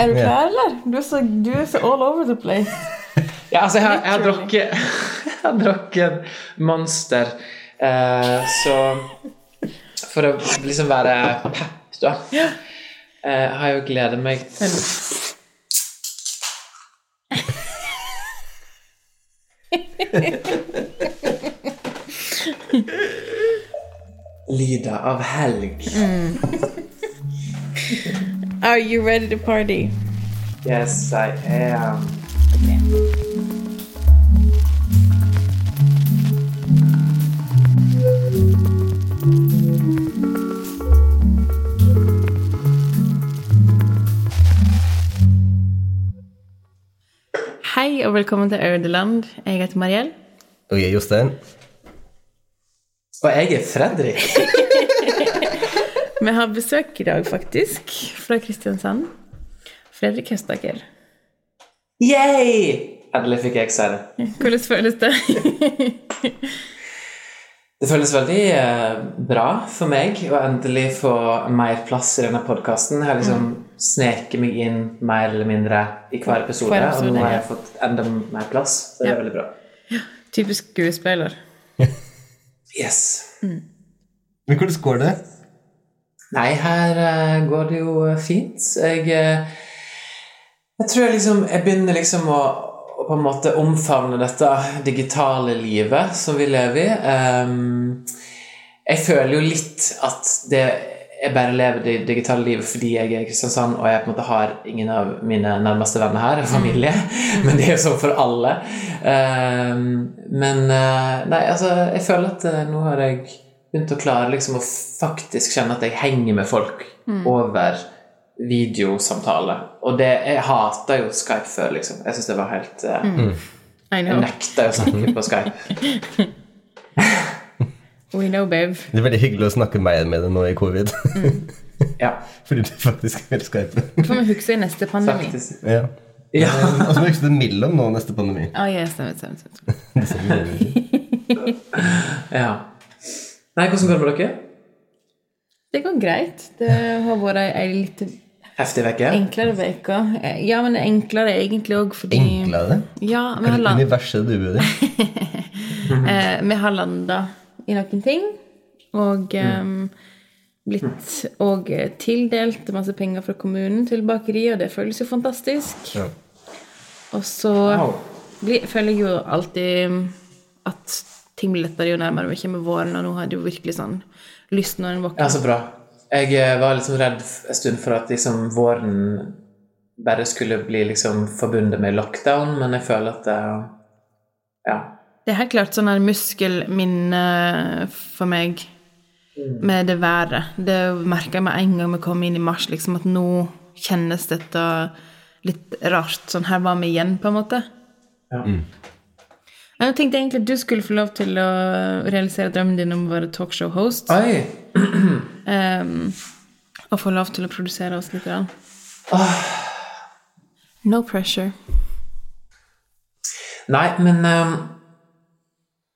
Er du klar, eller? Du er så, du er så all over the place. Ja, altså, jeg har, jeg har drukket Jeg har drukket Monster, eh, så For å liksom være pep, da, eh, har jeg jo gledet meg Lyder av helg. Are you ready to party? Yes, I am. Hei og velkommen til Audeland. Jeg heter Mariell. Og jeg er Jostein. Og jeg er Fredrik. Vi har besøk i dag, faktisk, fra Kristiansand. Fredrik Høstaker. Yay! Endelig fikk jeg si det. Hvordan føles det? Det føles veldig eh, bra for meg å endelig få mer plass i denne podkasten. Jeg har liksom sneket meg inn mer eller mindre i hver episode, Hver episode, og nå har ja. jeg fått enda mer plass. Så det Ja. er veldig bra. Typisk skuespiller. Yes. Men hvordan går det? Nei, her eh, går det jo fint. Jeg, eh, jeg tror jeg liksom Jeg begynner liksom å, å på en måte omfavne dette digitale livet som vi lever i. Ehm, jeg føler jo litt at det jeg bare lever det digitale livet fordi jeg er i Kristiansand og jeg på en måte har ingen av mine nærmeste venner her, familie. Men det er jo sånn for alle. Ehm, men eh, nei, altså, jeg føler at eh, nå har jeg begynt å klare liksom å faktisk kjenne at jeg henger med folk over videosamtale. Og det, jeg hata jo Skype før, liksom. Jeg syns det var helt uh, mm. Jeg nekta å snakke på Skype. We know, babe. Det er veldig hyggelig å snakke mer med deg nå i covid. Ja, Fordi du faktisk vil skype. Får vi huske i neste pandemi? faktisk. Ja. Ja. Og så må vi huske det mellom nå neste pandemi. Oh, yes, stemmer, stemmer, stemmer. ja. Nei, hvordan går det med dere? Det går greit. Det har vært ei litt Heftig uke? enklere uke. Ja, men er enklere egentlig òg fordi Enklere? Ja, vi har, land, universet du bor i? eh, vi har landa i noen ting. Og um, blitt eh, tildelt masse penger fra kommunen til bakeriet, og det føles jo fantastisk. Ja. Og så Wow. blir, føler jeg jo alltid at ting blir lettere jo nærmere vi kommer våren, og nå har det jo virkelig sånn lyst når en Ja, så bra. Jeg eh, var liksom redd en stund for at liksom våren bare skulle bli liksom forbundet med lockdown, men jeg føler at det Ja. Det er helt klart sånn her muskelminne for meg med det været. Det merka jeg med en gang vi kom inn i mars, liksom at nå kjennes dette litt rart. Sånn her var vi igjen, på en måte. ja. Jeg tenkte egentlig at du skulle få lov til å realisere drømmen din om å være talkshow-host. Oi! ehm, og få lov til å produsere oss litt. grann. No pressure. Nei, men um,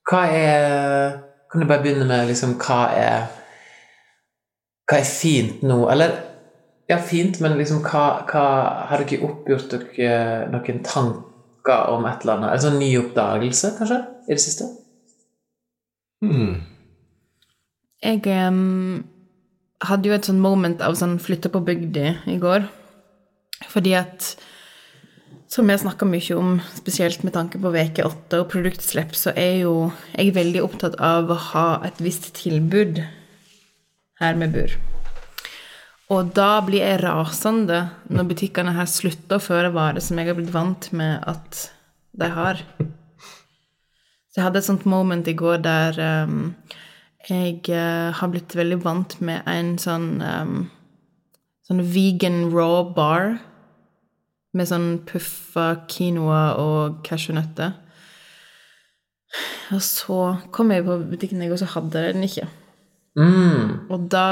hva er Kan du bare begynne med liksom hva er Hva er fint nå? Eller ja, fint, men liksom hva, hva Har dere oppgjort dere noen tanker om et eller annet? En sånn ny oppdagelse, kanskje? I det siste? Hmm. Jeg um, hadde jo et sånn moment av sånn flytte på bygda i går. Fordi at som jeg snakka mye om, spesielt med tanke på veke 8 og produktslipp, så er jo jeg veldig opptatt av å ha et visst tilbud her vi bor. Og da blir jeg rasende når butikkene her slutter å føre varer som jeg har blitt vant med at de har. Så jeg hadde et sånt moment i går der um, jeg uh, har blitt veldig vant med en sånn um, sånn vegan raw bar med sånn puffa quinoa og cashewnøtter. Og så kom jeg på butikken, jeg, og så hadde jeg den ikke. Mm. Og da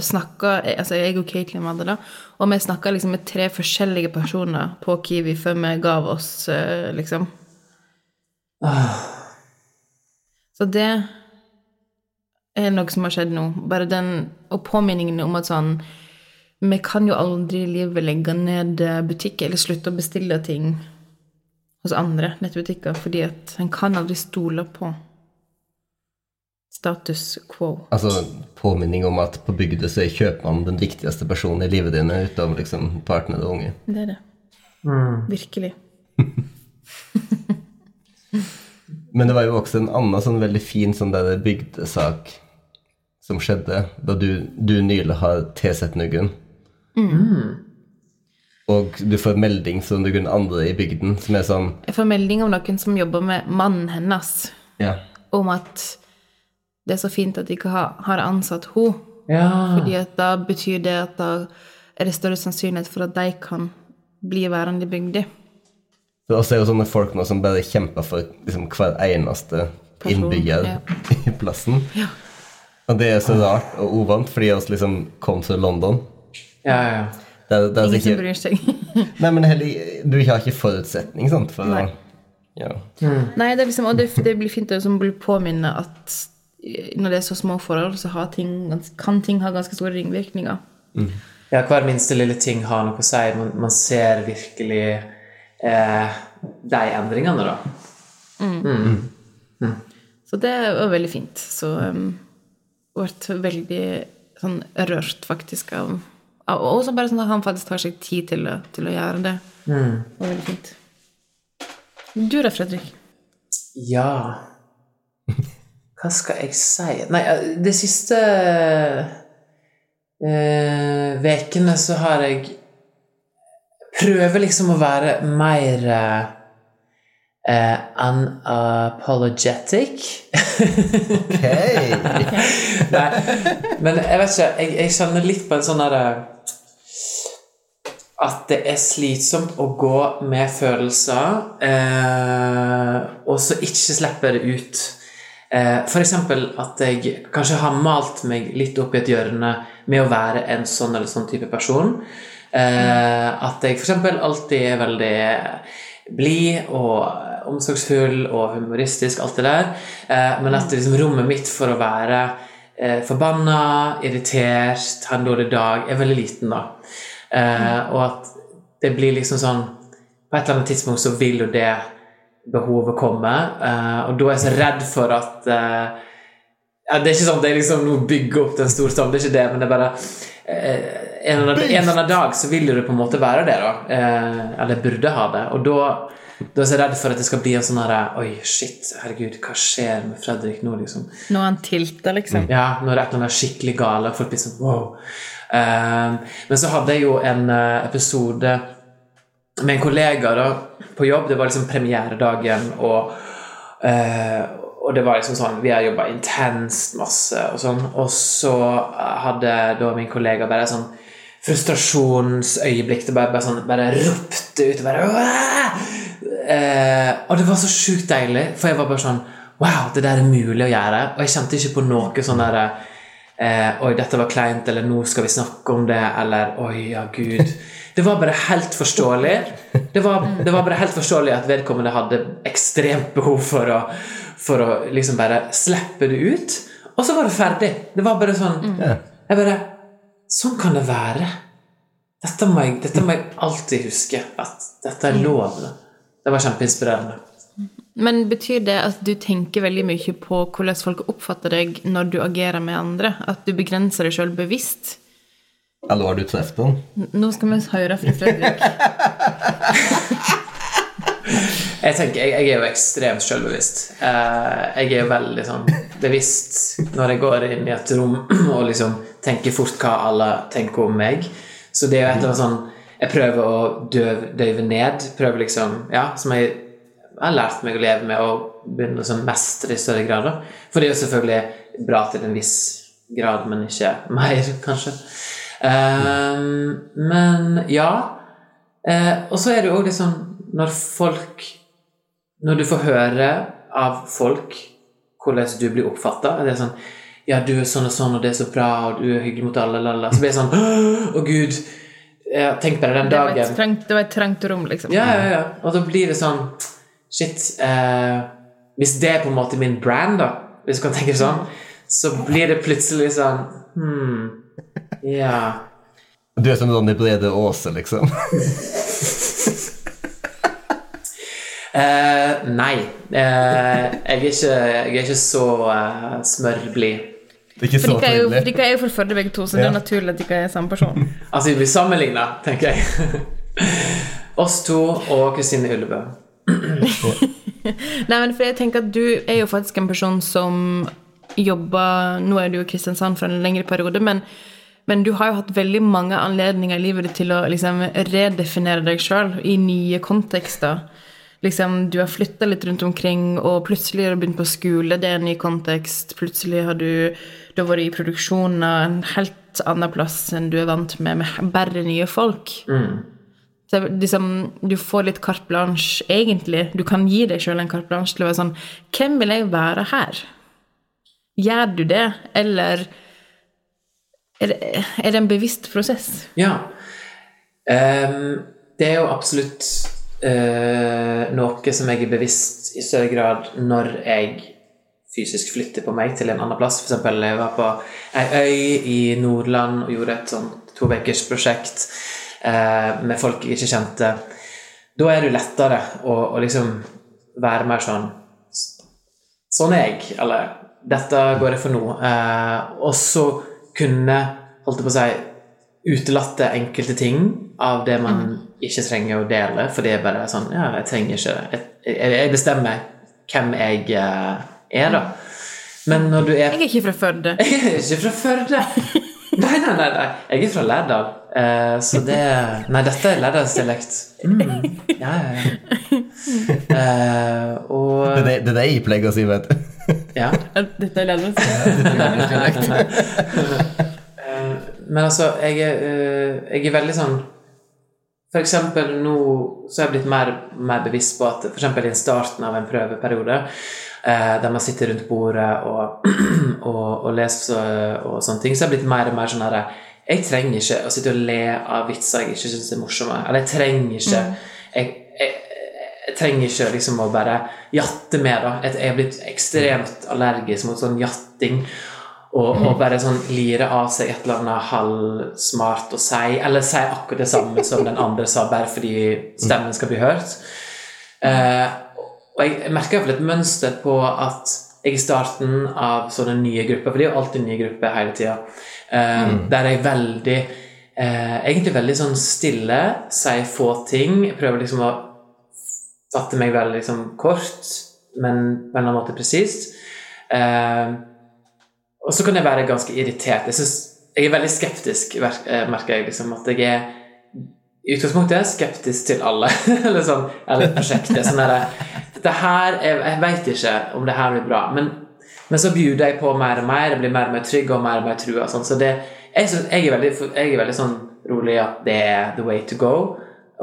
snakka altså jeg og Caitlin hadde det, og vi snakka liksom med tre forskjellige personer på Kiwi før vi gav oss, liksom. Ah. Så det er noe som har skjedd nå. Bare den Og påminningen om at sånn Vi kan jo aldri i livet legge ned butikker eller slutte å bestille ting hos andre nettbutikker, fordi at en kan aldri stole på status quo. Altså påminning om at på bygda så er kjøpmannen den viktigste personen i livet dine utover liksom partner og unge. Det er det. Virkelig. Men det var jo også en annen sånn veldig fin sånn der bygdesak som skjedde da du, du nylig har tilsett noen. Og du får melding fra noen andre i bygden som er sånn Jeg får melding om noen som jobber med mannen hennes, Ja. om at det er så fint at de ikke har, ansatt henne. Ja. Fordi at da betyr det at da er det større sannsynlighet for at de kan bli værende i bygda. Det er også jo sånne folk nå som bare kjemper for liksom, hver eneste Person, innbygger ja. i plassen. Og det er så rart og uvant, fordi vi liksom kom til London. Ja, ja. Det er, det er Ingen altså som bryr seg. nei, men heller, du har ikke forutsetning sant, for Nei. å ja. Nei, det er liksom, og det, det blir fint å bli påminne at når det er så små forhold, så har ting, kan ting ha ganske store ringvirkninger. Ja, hver minste lille ting har noe å si. Man, man ser virkelig eh, de endringene, da. Så det var veldig fint. Så um, ble veldig sånn rørt, faktisk, av, av Og så bare sånn at han faktisk tar seg tid til å, til å gjøre det. Det var veldig fint. Du da, Fredrik? Ja Hva skal jeg si Nei, de siste ukene Vekene så har jeg Prøver liksom å være mer uh, uh, unapologetic. Ok! Nei, men jeg vet ikke Jeg, jeg kjenner litt på en sånn derre At det er slitsomt å gå med følelser, eh, og så ikke slippe det ut. Eh, eksempel at jeg kanskje har malt meg litt opp i et hjørne med å være en sånn eller sånn type person. Eh, at jeg eksempel alltid er veldig blid og omsorgsfull og humoristisk, alt det der. Eh, men at liksom, rommet mitt for å være forbanna, irritert, ha en dårlig dag, er veldig liten, da. Og at det blir liksom sånn På et eller annet tidspunkt så vil jo det behovet komme, eh, og da er jeg så redd for at eh, ja, Det er ikke sånn at jeg liksom nå bygger opp den store storm, det er ikke det, men det er bare eh, en, eller annen, en eller annen dag så vil det på en måte være det, da. Eller burde ha det. Og da, da er jeg så redd for at det skal bli en sånn herre Oi, shit, herregud, hva skjer med Fredrik nå, liksom? Nå er han tilta, liksom. Ja, det er et eller annet skikkelig gale, folk blir sånn wow. Men så hadde jeg jo en episode med en kollega da, på jobb. Det var liksom premieredagen, og, uh, og det var liksom sånn Vi har jobba intenst masse, og sånn. Og så hadde da min kollega bare sånn frustrasjonsøyeblikk. Det bare, bare sånn Bare ropte ut. Bare, eh, og det var så sjukt deilig, for jeg var bare sånn Wow, det der er mulig å gjøre. Og jeg kjente ikke på noe sånn derre eh, Oi, dette var kleint, eller nå skal vi snakke om det, eller Oi, ja, gud. Det var bare helt forståelig. Det var, det var bare helt forståelig at vedkommende hadde ekstremt behov for å, for å liksom bare slippe det ut. Og så var det ferdig. Det var bare sånn Jeg bare Sånn kan det være. Dette må jeg, dette må jeg alltid huske. At dette er lov. Det var kjempeinspirerende. Men betyr det at du tenker veldig mye på hvordan folk oppfatter deg når du agerer med andre? At du begrenser deg sjøl bevisst? Eller har du truffet den? Nå skal vi høre fra Fredrik. Jeg tenker, jeg, jeg er jo ekstremt selvbevisst. Eh, jeg er jo veldig sånn bevisst når jeg går inn i et rom og liksom tenker fort hva alle tenker om meg. Så det er jo et eller annet sånn Jeg prøver å døve, døve ned. Prøver liksom Ja, som jeg har lært meg å leve med og begynne å sånn mestre i større grad. da. For det er jo selvfølgelig bra til en viss grad, men ikke mer, kanskje. Eh, men ja. Uh, og så er det jo òg litt sånn når folk Når du får høre av folk hvordan du blir oppfatta Det er sånn Ja, du er sånn og sånn, og det er så bra, og du er hyggelig mot alle, lalla. Så blir det sånn Å, gud. Ja, tenk bare den Det var, et dagen. trangt, det var et trangt rom, liksom. Ja, ja, ja. Og da blir det sånn Shit. Eh, hvis det er på en måte min brand, da, hvis du kan tenke sånn, så blir det plutselig sånn Hmm. Ja. Du er som Ronny Brede Aase, liksom. uh, nei. Uh, jeg, er ikke, jeg er ikke så uh, smørblid. Det er For de er jo, trivelig. er jo fra Førde begge to, så det er naturlig at dere er samme person. Altså, vi blir sammenligna, tenker jeg. Oss to og Kristine Ullebø. Nei, men for jeg tenker at du er jo faktisk en person som jobber Nå er du jo i Kristiansand for en lengre periode, men, men du har jo hatt veldig mange anledninger i livet ditt til å liksom redefinere deg sjøl i nye kontekster. Liksom, du har flytta litt rundt omkring, og plutselig har du begynt på skole, det er en ny kontekst. Plutselig har du, du har vært i produksjonen av en helt annen plass enn du er vant med, med bare nye folk. Så liksom, du får litt carte blanche, egentlig. Du kan gi deg sjøl en carte blanche til å være sånn Hvem vil jeg være her? Gjør du det, eller er det, er det en bevisst prosess? Ja. Um, det er jo absolutt uh, noe som jeg er bevisst i større grad når jeg fysisk flytter på meg til en annen plass. Eksempel, jeg var på ei øy i Nordland og gjorde et sånn prosjekt eh, med folk jeg ikke kjente. Da er det jo lettere å, å liksom være mer sånn Sånn er jeg. Eller dette går jeg for nå. Eh, og så kunne, holdt på å si, utelate enkelte ting av det man ikke trenger å dele, for det er bare sånn Ja, jeg trenger ikke Jeg, jeg, jeg bestemmer hvem jeg eh, er, da. Men når du er Jeg er ikke fra Førde. Jeg er ikke fra Førde! Nei, nei, nei, nei. Jeg er fra Lærdal. Eh, så det Nei, dette er lærdalsdialekt. Mm. Ja, ja, ja. Eh, og Det det, det er det jeg pleier å si, vet du. Ja. Dette er lærdomsdialekt. Eh, Men altså, jeg er, eh, jeg er veldig sånn For eksempel nå så er jeg blitt mer, mer bevisst på at for eksempel i starten av en prøveperiode, eh, der man sitter rundt bordet og, og, og leser og sånne ting, så er jeg blitt mer og mer sånn herre Jeg trenger ikke å sitte og le av vitser jeg ikke syns er morsomme. Eller jeg trenger ikke jeg, jeg, trenger ikke liksom å bare jatte med, da. Jeg jeg er blitt ekstremt allergisk mot sånn jatting. Og, og bare sånn lire av seg et eller annet halvsmart å si, eller si akkurat det samme som den andre sa, bare fordi stemmen skal bli hørt. Eh, og jeg, jeg merker iallfall et mønster på at jeg i starten av sånne nye grupper, for det er jo alltid nye grupper hele tida, eh, der jeg veldig eh, Egentlig veldig sånn stille, sier få ting, prøver liksom å fatte meg veldig liksom kort, men på en annen måte presist. Eh, og så kan jeg være ganske irritert. Jeg, synes, jeg er veldig skeptisk, eh, merker jeg. liksom, At jeg er i utgangspunktet skeptisk til alle. eller sånn, eller prosjektet. Sånn der, det her, Jeg, jeg vet ikke om det her blir bra. Men, men så bjuder jeg på mer og mer. Jeg blir mer og mer trygg og mer og mer trua. Sånn. Så det, jeg, synes, jeg, er veldig, jeg er veldig sånn rolig at det er the way to go.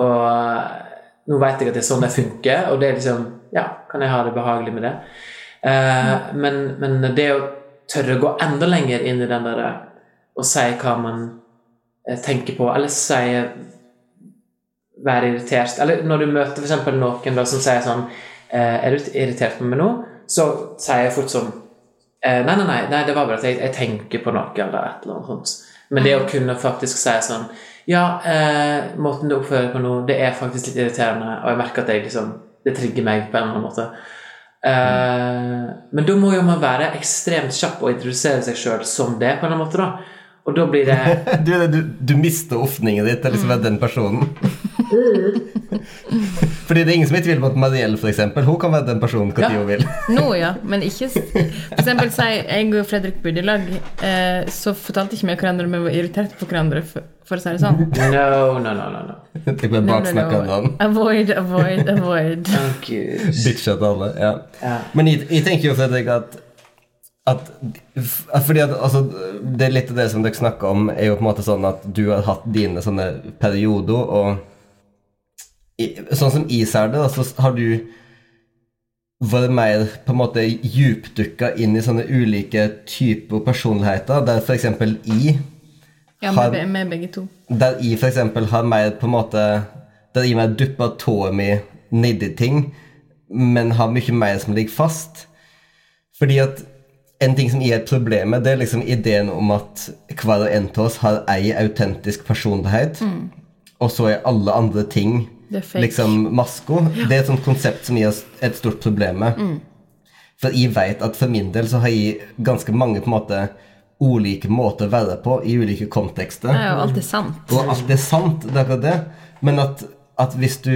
Og nå vet jeg at det er sånn det funker, og det er liksom Ja, kan jeg ha det behagelig med det? Eh, men, men det å tørre å gå enda lenger inn i den der og si hva man eh, tenker på, eller si være irritert Eller når du møter eksempel noen da, som sier sånn eh, Er du irritert på meg nå? Så sier jeg fort sånn eh, Nei, nei, nei, nei, det var bare at jeg, jeg tenker på noe, eller et eller annet sånt. Men det å kunne faktisk si sånn Ja, eh, måten du oppfører deg på nå, det er faktisk litt irriterende, og jeg merker at jeg liksom Det trigger meg på en eller annen måte. Eh, men da må jo man være ekstremt kjapp og introdusere seg sjøl som det, på en eller annen måte, da. Og da blir det Du, du, du mister åpningen ditt til liksom å den personen. Fordi det er ingen som er i tvil om at Marielle, for eksempel, hun kan være den personen når Ja. hun vil. Nå, ja, men ikke For eksempel, si jeg og Fredrik bodde i lag, eh, så fortalte ikke vi hverandre om vi var irritert på hverandre, for, for å si det sånn. No, no, no, no. no. Jeg ble No, no, baksnakka no. av Avoid, avoid, avoid. Gud. Bitcha til alle. Ja. Ja. Men jeg, jeg tenker jo Fredrik at at, fordi at altså, Det er litt av det som dere snakker om, er jo på en måte sånn at du har hatt dine sånne perioder, og sånn som jeg ser det, da, så har du vært mer på en måte djupdukka inn i sånne ulike typer personligheter, der f.eks. jeg Ja, Har- med, med begge to. der jeg eksempel har mer på en måte Der jeg mer dupper tåa mi nedi ting, men har mye mer som ligger fast. Fordi at en ting som er et problem med, det er liksom ideen om at hver og en av oss har ei autentisk personlighet, og så er alle andre ting. Liksom masko. Det er et sånt konsept som gir oss et stort problem med. For jeg vet at for min del så har jeg ganske mange på en måte ulike måter å være på i ulike kontekster. Det er jo alltid sant. Og alt er sant, det er det. Men at, at hvis du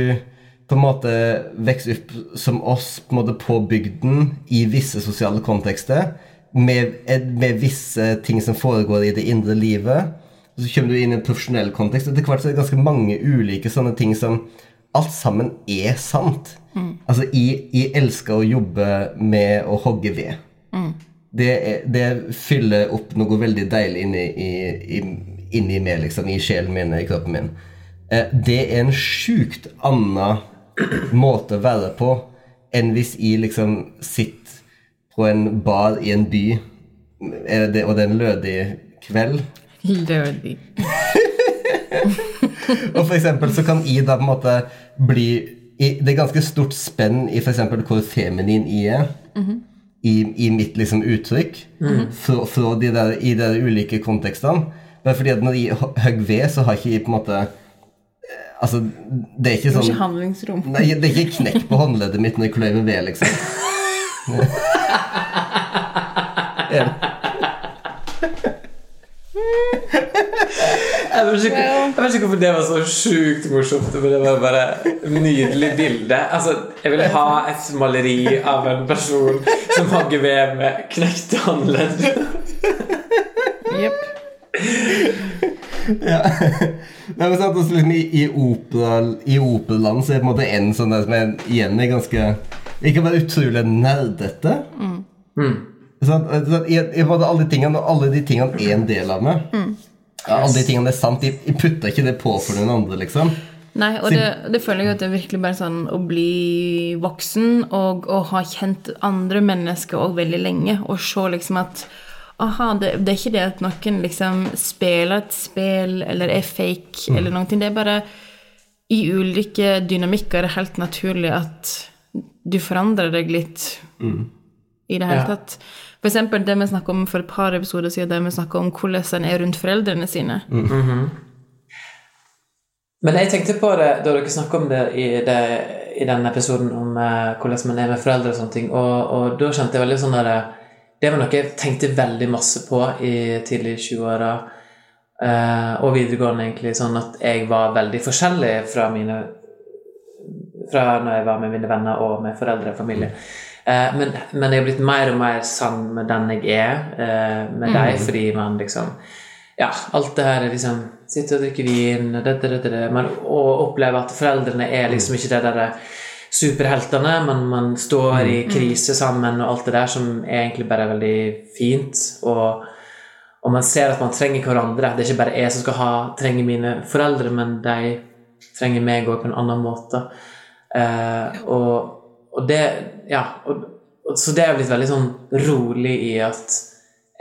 på en måte vokser opp som oss på en måte på bygden i visse sosiale kontekster, med, med visse ting som foregår i det indre livet, så kommer du inn i en profesjonell kontekst, etter hvert så er det ganske mange ulike sånne ting som alt sammen er sant. Altså, jeg, jeg elsker å jobbe med å hogge ved. Det, er, det fyller opp noe veldig deilig inni, i, i, inni meg, liksom, i sjelen min, i kroppen min. Eh, det er en sjukt annen måte å være på enn hvis jeg liksom sitter på en bar i en by, er det, og det er en lødig kveld. Lødig. Og for eksempel så kan jeg da på en måte bli i, Det er ganske stort spenn i eksempel hvor feminin jeg er. I, I mitt liksom uttrykk. Fra, fra de der, I de der ulike kontekstene. Bare fordi at når jeg ho- hogger ved, så har ikke jeg på en måte eh, Altså, det er ikke sånn ikke handlingsrom. Nei, det er ikke knekk på håndleddet mitt når jeg kløyver ved, liksom. Er Jeg vet, ikke, jeg vet ikke hvorfor det var så sjukt morsomt, men det var bare et nydelig bilde. Altså, jeg ville ha et maleri av en person som har gevær med knekte håndledd. Jepp. Ja. Nei, men sant, oss liksom, i, i, I operaland så er det på en måte en sånn der som er, igjen er ganske Ikke bare utrolig nerdete. Mm. Sånn, Jeg, jeg hadde alle de tingene, alle de tingene er en del av meg. Ja, alle de tingene er sant. Jeg putter ikke det på for noen andre, liksom. Nei, og det, det føler jeg at det er virkelig bare sånn å bli voksen og å ha kjent andre mennesker òg veldig lenge, og se liksom at Aha, det, det er ikke det at noen liksom spiller et spill eller er fake eller noen ting. Det er bare I ulike dynamikker er det helt naturlig at du forandrer deg litt i det hele Ja. tatt. For eksempel det vi snakket om for et par episoder siden, der vi snakket om hvordan en er rundt foreldrene sine. Men jeg tenkte på det da dere snakket om det i, det, i den episoden om eh, hvordan man er med foreldre og sånne ting, og, og da kjente jeg veldig sånn der Det var noe jeg tenkte veldig masse på i tidlig 20-åra Uh, og videregående, egentlig, sånn at jeg var veldig forskjellig fra mine fra når jeg var med mine venner og med foreldre og familie. Eh, men, men jeg er blitt mer og mer sann med den jeg er, eh, med deg, fordi man liksom Ja, alt det her er liksom Sitter og drikker vin, dette, dette, det, men, og oppleve at foreldrene er liksom ikke det derre superheltene, men man står i krise sammen og alt det der, som er egentlig bare veldig fint. Og, og man ser at man trenger hverandre. Det er ikke bare jeg som skal ha, trenger mine foreldre, men de trenger meg òg på en annen måte. Eh, og, og det Ja. Og, og, så det er blitt veldig sånn rolig i at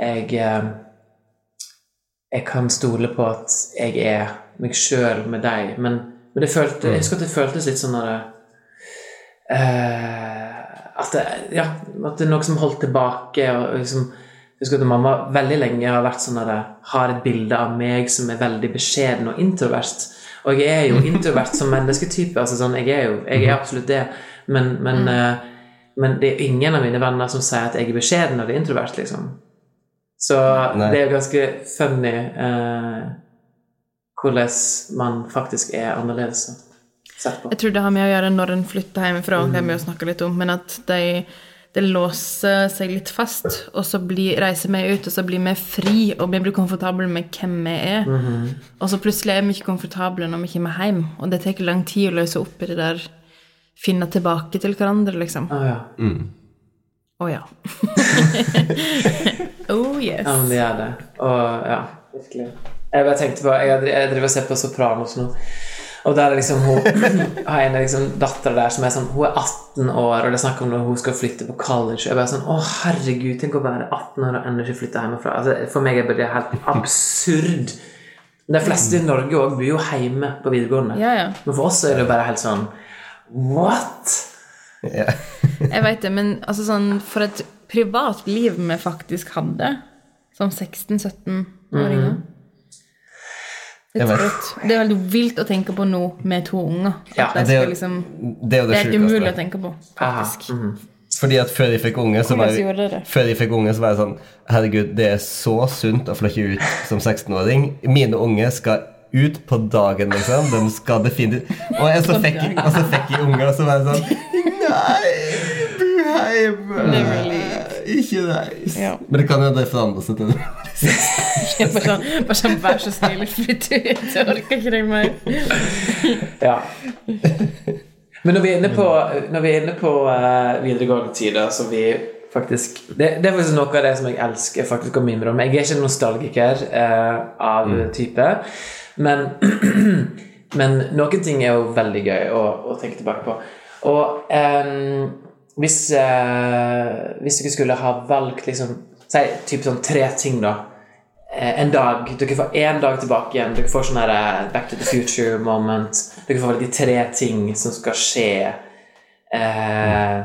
jeg eh, Jeg kan stole på at jeg er meg sjøl med deg. Men, men det følte, jeg husker at det føltes litt sånn når det eh, at, det, ja, at det er noe som holdt tilbake. og liksom jeg husker at mamma veldig lenge har vært sånn at jeg har et bilde av meg som er veldig beskjeden og introvert. Og jeg er jo introvert som mennesketype. altså sånn, Jeg er jo jeg er absolutt det. Men, men, eh, men det er ingen av mine venner som sier at jeg er beskjeden eller introvert. liksom. Så Nei. det er jo ganske funny eh, hvordan man faktisk er annerledes sett på. Jeg tror det har med å gjøre når en flytter hjemmefra, det har vi jo snakke litt om, men at de, det låser seg litt fast, og så blir, reiser vi ut, og så blir vi fri, og vi blir komfortable med hvem vi er. Og så plutselig er vi ikke komfortable når vi kommer hjem, og det tar lang tid å løse opp i det der finne tilbake til hverandre, liksom. Å ja. Å ja. oh yes. Ja, men det er det. Og ja, virkelig. Jeg bare tenkte på Jeg, jeg driver og ser på Sopranos nå. Og der er liksom hun har en liksom datter der som er sånn Hun er 18 år, og det er snakk om når hun skal flytte på college. Og jeg bare sånn Å, herregud, tenk å være 18 år og ennå ikke flytte hjemmefra. Altså, for meg er det helt absurd. De fleste i Norge òg bor jo hjemme på videregående. Ja, ja. Men for oss er det bare helt sånn What? Yeah. Jeg vet det, men altså sånn, for et privat liv vi faktisk hadde som 16-17-åringer. Det, er vet. trøtt. det er veldig vilt å tenke på nå med to unger. Ja, det er liksom, Det er det det er helt umulig å tenke på, faktisk. Mm. Fordi at før jeg fikk unge, så var jeg, før jeg fikk unge, så var jeg sånn Herregud, det er så sunt å flytte ut som 16-åring. Mine unge skal ut på dagen, liksom. De skal definitivt Og så, fikk, jeg- og så fikk jeg unger, og så var jeg sånn Nei, bli hjemme. Never leave. Ikke nice. Ja. Men det kan jo det forandre seg til. Bare sånn, bare sånn vær så snill, flytt ut. Jeg orker ikke deg mer. Ja. Men når vi er inne på, når vi er inne på uh, videregående tider, så vi faktisk det, det er faktisk noe av det som jeg elsker faktisk å mimre om. Jeg er ikke nostalgiker eh, av type, men, men noen ting er jo veldig gøy å, å tenke tilbake på. Og eh, hvis, eh, hvis dere skulle ha valgt liksom Si typ sånn tre ting, da. Eh, en dag, Dere får én dag tilbake igjen. Dere får sånn eh, Back to the future moment. Dere får velge tre ting som skal skje eh,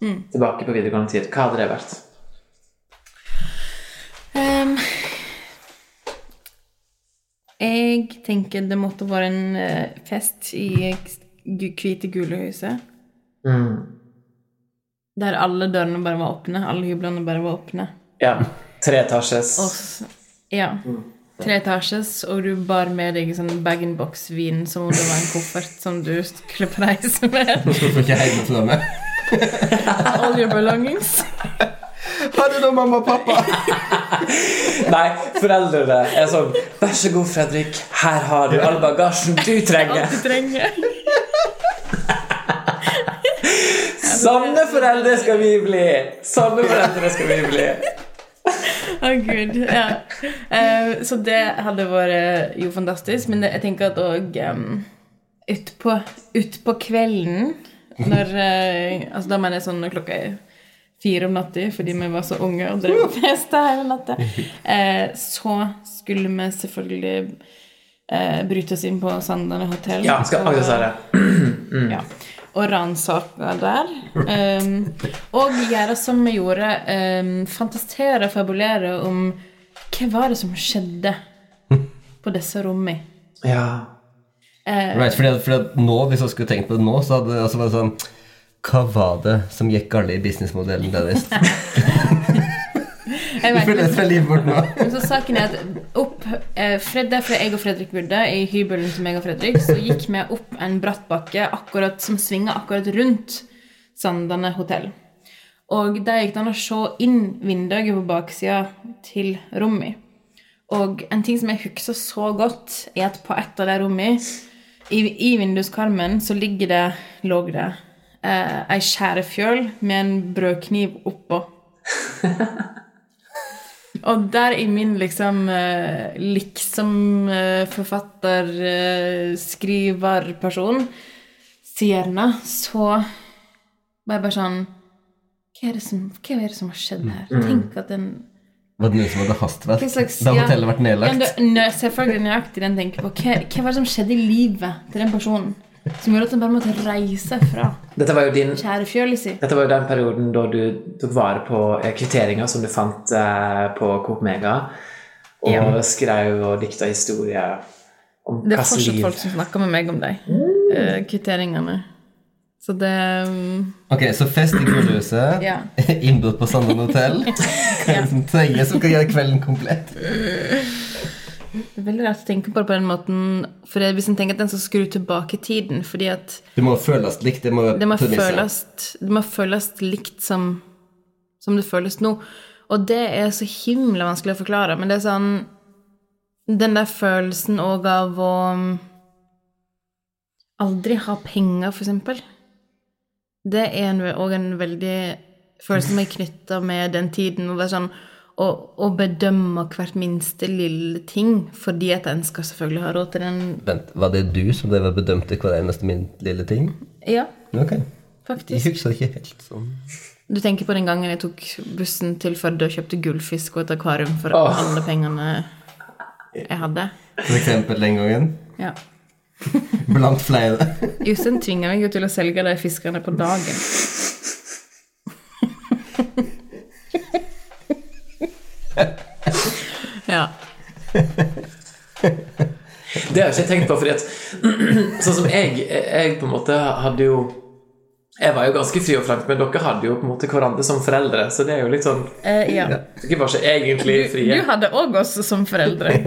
tilbake på videregående tid. Hva hadde det vært? Um, jeg tenker det måtte være en eh, fest i Hvite Hvite gulehuset. Mm. Der alle dørene bare var åpne. Alle hyblene bare var åpne. Ja. Tre etasjes. Ja. Tre etasjes, og du bar med deg sånn bag-in-box-vin som om det var en koffert som du skulle på reise med. Ikke hjemme til dem. All your belongings. Ha det da, mamma og pappa. Nei, foreldrene er sånn Vær så god, Fredrik. Her har du all bagasjen du trenger. Alt du trenger. Sånne foreldre skal vi bli! Sånne foreldre skal vi bli. Å, gud. Ja. Uh, så det hadde vært jo fantastisk, men jeg tenker at òg um, utpå ut på kvelden når eh, Altså da mener jeg sånn når klokka er fire om natta fordi vi var så unge og drev og festa hele natta, eh, så skulle vi selvfølgelig eh, bryte oss inn på Sandane hotell. Ja, skal akkurat si det. ja. Og ransake der. Um, og gjøre som vi gjorde. Um, fantastere og fabulere om hva var det som skjedde på disse rommene. Ja. Eh, Right, fordi at, fordi at nå, Hvis jeg skulle tenkt på det nå, så hadde det altså vært sånn Hva var det som gikk galt i businessmodellen deres? jeg vet, men, livet vårt nå. men så saken er at opp eh, Fred, for jeg og Fredrik bodde i hybelen til meg og Fredrik, så gikk vi opp en bratt bakke akkurat, som svinga akkurat rundt Sandane hotell. Og der gikk det an å se inn vinduet på baksida til rommet. Og en ting som jeg husker så godt, er at på et av de rommene, i, i vinduskarmen, så ligger det, lå det eh, ei skjærefjøl med en brødkniv oppå. Og der i min liksom eh, liksom eh, eh, skriver, person, Sierna, så var jeg bare sånn hva er, det som, hva er det som har skjedd her? Tenk at den Var det noen som hadde hastverk? hva slags, Da ja. hotellet vært nedlagt? Ja, det, selvfølgelig nøyaktig den tenker på. Hva, hva var det som skjedde i livet til den personen som gjorde at den bare måtte reise fra Dette var jo din si? Dette var jo den perioden da du tok vare på eh, kvitteringer som du fant eh, på Coop Mega, og skrev og dikta historier om Det er fortsatt liv folk som snakker med meg om de eh, kvitteringene. Så det um... Ok, så fest i gullhuset, Ja. innbrudd på Sandane hotell. Hva er det som tredje som kan gjøre kvelden komplett? Det er veldig rart å tenke på det på den måten. For det, hvis en tenker at den skal skru tilbake tiden fordi at Det må føles likt. Det må det må føles, det må føles likt som, som det føles nå. Og det er så himla vanskelig å forklare, men det er sånn Den der følelsen òg av å um, aldri ha penger, for eksempel. Det er òg en veldig følelse som er knytta med den tiden. Og det er sånn å, å bedømme hvert minste lille ting, fordi at en skal selvfølgelig ha råd til den Vent, Var det du som drev og bedømte hver eneste min lille ting? Ja, Ok. Faktisk. Jeg husker ikke helt sånn. Du tenker på den gangen jeg tok bussen til Førde og kjøpte gullfisk og et akvarium for oh. alle pengene jeg hadde. For eksempel den gangen. Ja. Blant flere. Jostein tvinger meg jo til å selge de fiskerne på dagen. ja. Det har jeg ikke tenkt på, fordi at sånn som jeg Jeg på en måte hadde jo jeg var jo ganske fri og frank, men dere hadde jo på en måte hverandre som foreldre, så det er jo litt sånn Eh, ja. Dere var ikke egentlig Du, frie. du hadde òg oss som foreldre.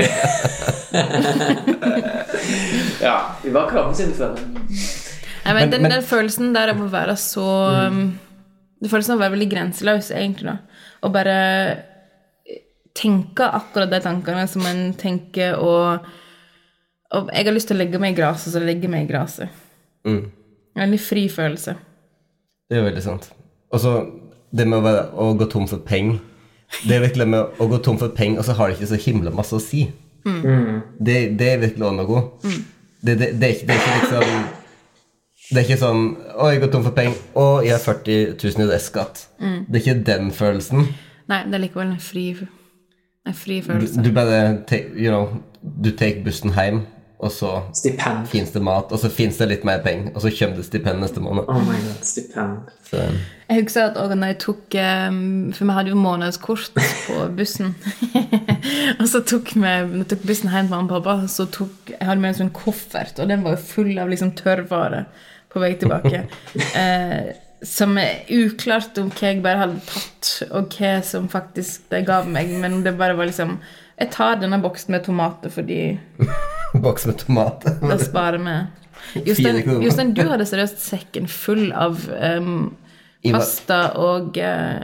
Ja, vi var Kramme sine foreldre. Nei, men, Men- den men- den følelsen der av å være så mm. Det følelsen av å være veldig grenseløs, egentlig, da. Og bare tenke akkurat de tankene som en tenker, og, og Jeg har lyst til å legge meg i gresset, så legger jeg meg i gresset. Mm. En veldig fri følelse. Det er veldig sant. Og så det med å, være, å gå tom for penger. Det er virkelig med å gå tom for penger, og så har det ikke så himla masse å si. Det, det er virkelig også noe. Det, det, det, er ikke, det er ikke liksom Det er ikke sånn Å, jeg går tom for penger. Å, jeg har 40 000 i restskatt. Det er ikke den følelsen. Nei, det er likevel en fri, en fri Du, følelse. du bare take, you know, Du tar bussen hjem, og så Stipend. fins det mat, og så fins det litt mer penger, og så kommer det stipend neste måned. Oh my god, stipend. Så, Jeg husker at også når jeg tok um, For vi hadde jo månedskort på bussen. og så tok vi tok bussen hjem til mamma og pappa, så tok jeg hadde med en sånn koffert, og den var jo full av liksom tørrvare på vei tilbake. eh, som er uklart om hva jeg bare hadde tatt, og hva som faktisk de gav meg. Men det bare var liksom Jeg tar denne boksen med tomater fordi Boks med tomater. Da sparer vi. Jostein. Jostein, du hadde seriøst sekken full av um, pasta og uh,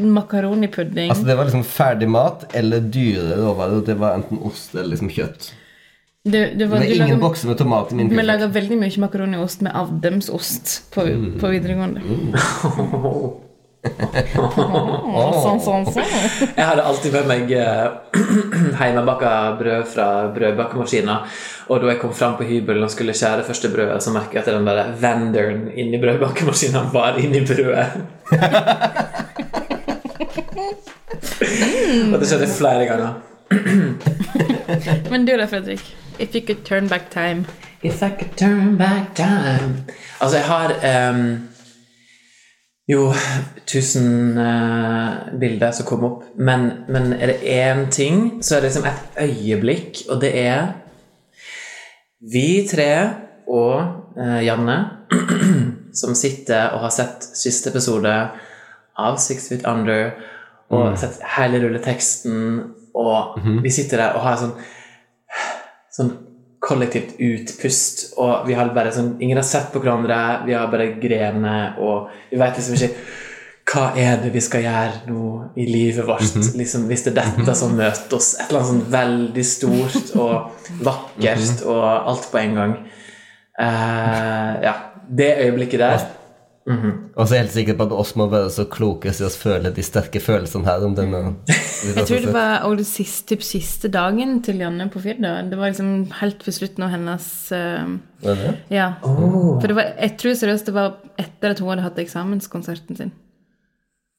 makaronipudding. Altså Det var liksom ferdig mat eller dyre råvarer. Det var enten ost eller liksom kjøtt. du, du, Det var, du ingen bokser med tomat i min vi laga veldig mye makaroniost med avdømsost på, Mm. på videregående. Sånn, sånn, sånn. Jeg hadde alltid med meg eh, hjemmebakka brød fra brødbakemaskina. Og da jeg kom fram på hybelen og skulle skjære første brødet, så merket jeg at den bare venderen inni brødbakemaskina var inni brødet. og det skjedde flere ganger. Men du da, Fredrik? If you could turn back time. If I could turn back time Altså, jeg har ehm, jo tusen uh, bilder som kom opp, men, men er det én ting, så er det liksom et øyeblikk, og det er vi tre og uh, Janne som sitter og har sett siste episode av Six Feet Under og sett hele rulleteksten, og vi sitter der og har sånn sånn kollektivt utpust, og vi har bare sånn Ingen har sett på hverandre, vi har bare grenet, og vi vet liksom ikke hva er det vi skal gjøre nå i livet vårt? liksom, hvis det er dette som møter oss. Et eller annet sånn veldig stort og vakkert og alt på en gang. Uh, ja. Det øyeblikket der Og så er jeg helt sikker på at oss må være så kloke så vi føler de sterke følelsene her. om denne Jeg tror det var det siste, siste dagen til Janne på Firda. Det var liksom helt ved slutten av hennes uh, Var det? Ja. For det var, jeg tror seriøst det var etter at hun hadde hatt eksamenskonserten sin.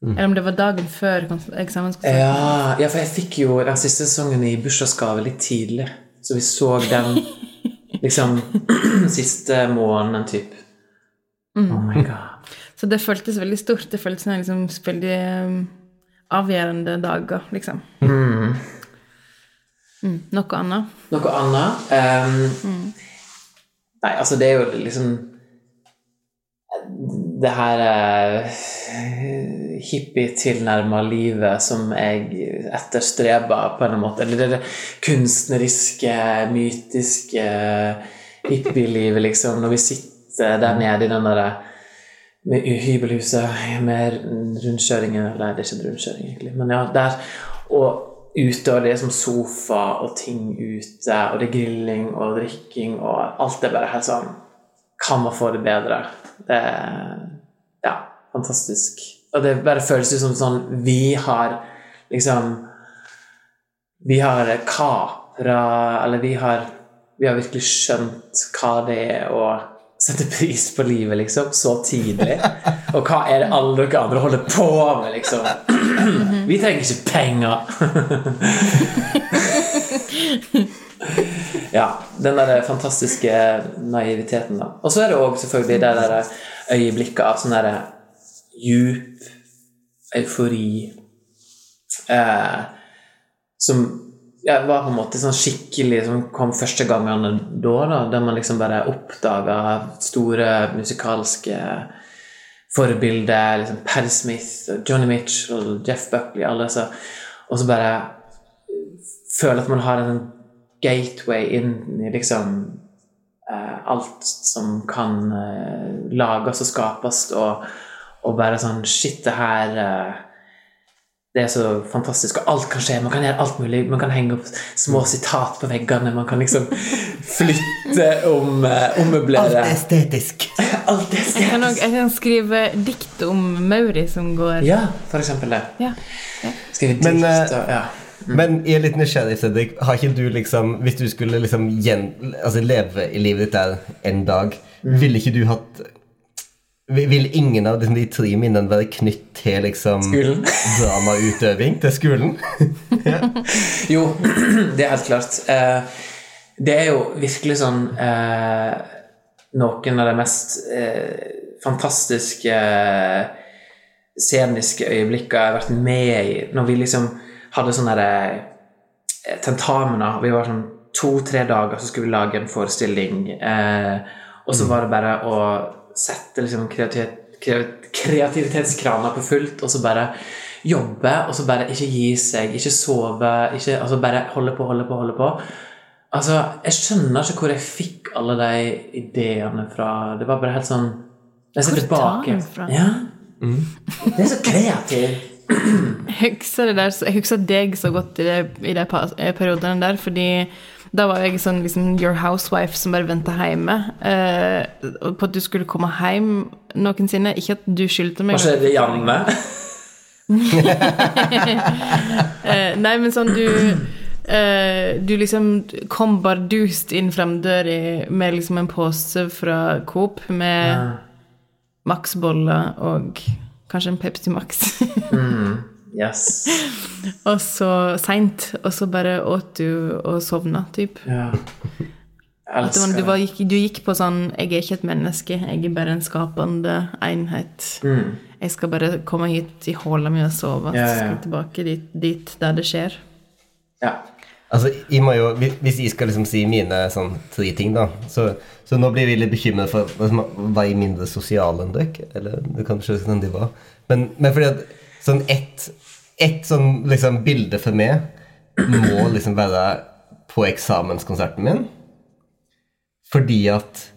Eller om det var dagen før eksamenskonserten. Ja, ja, for jeg fikk jo den siste sesongen i bursdagsgave litt tidlig. Så vi så den liksom siste måneden, typ. Oh my god. Så det føltes veldig stort. Det føltes som liksom veldig um, avgjørende dager, liksom. Mm, noe annet? Noe annet ehm, Nei, altså, det er jo liksom Det her uh, hippie-tilnærma livet som jeg etterstreber, på en måte. Eller det, det kunstneriske, mytiske hippielivet, liksom. Når vi sitter der nede i den derre med hybelhuset med rundkjøringen Nei, det er ikke rundkjøring, egentlig, men ja, der. Og ute, og det er som sofa og ting ute, og det er grilling og drikking, og alt er bare helt sånn Kan man få det bedre? Det er ja, fantastisk. Og det bare føles ut som sånn Vi har liksom Vi har kapra Eller vi har, vi har virkelig skjønt hva det er å sette pris på livet, liksom, så tidlig. Og hva er det alle dere andre holder på med, liksom? Vi trenger ikke penger. ja, den der fantastiske naiviteten, da. Og så er det òg selvfølgelig det der øyeblikket av sånn derre djup eufori eh, som ja, var på en måte sånn skikkelig Som kom første gangene da, da der man liksom bare oppdaga store musikalske forbilder. Liksom Per Smith, og Johnny Mitchell, Jeff Buckley, alle disse. Og så bare føle at man har en gateway inn i liksom eh, alt som kan eh, lages og skapes, og, og bare sånn Shit, det her eh, det er så fantastisk, og alt kan skje. Man kan gjøre alt mulig. Man kan henge opp små sitat på veggene. Man kan liksom flytte om, uh, ommøblere. Alt er estetisk. Alt er Jeg kan, også, jeg kan skrive dikt om Mauri som går Ja, for eksempel det. Ja. Skrive Men, dikt eh, og ja. Men jeg er litt nysgjerrig, Cedric. Har ikke du liksom Hvis du skulle liksom gjen, altså leve i livet ditt der en dag, ville ikke du hatt vil ingen av de tre minnene være knytt til liksom dramautøving? Til skolen? Jo, det er helt klart. Eh, det er jo virkelig sånn eh, Noen av de mest eh, fantastiske sceniske øyeblikkene jeg har vært med i. Når vi liksom hadde sånne tentamener. Vi var sånn to-tre dager, så skulle vi lage en forestilling. Og så var det bare å sette liksom kreativitet, kreativitetskrana på fullt, og så bare jobbe, og så bare ikke gi seg, ikke sove, ikke, altså bare holde på, holde på, holde på. Altså, jeg skjønner ikke hvor jeg fikk alle de ideene fra. Det var bare helt sånn Jeg ser tilbake. Ja. Det er så kreativt. Jeg husker, det der, jeg husker deg så godt i, det, i de periodene der, fordi da var jeg sånn liksom your housewife som bare venta hjemme. Uh, på at du skulle komme hjem noensinne. Ikke at du skyldte meg. Hva skjedde, hjemme? uh, nei, men sånn du Uh, Du liksom kom bardust inn framdøra med liksom en pose fra Coop med Max-boller og kanskje en Pepsi Max. Yes. og så seint, og så bare åt du og sovna, typ. Ja. At det du, var, du gikk på sånn 'Jeg er ikke et menneske, jeg er bare en skapende enhet'. Mm. Jeg skal bare komme hit i håla mi og sove, Ja, så ja. skal jeg tilbake dit, dit der det skjer. Ja. Altså, jeg må jo, hvis- Hvis jeg skal liksom si mine sånn tre ting, da Så, så nå blir vi litt bekymret for Var jeg mindre sosial enn dere? Eller du kan ikke sånn de var. Men, men fordi at sånn ett et sånn liksom bilde for meg må liksom være på eksamenskonserten min. Fordi at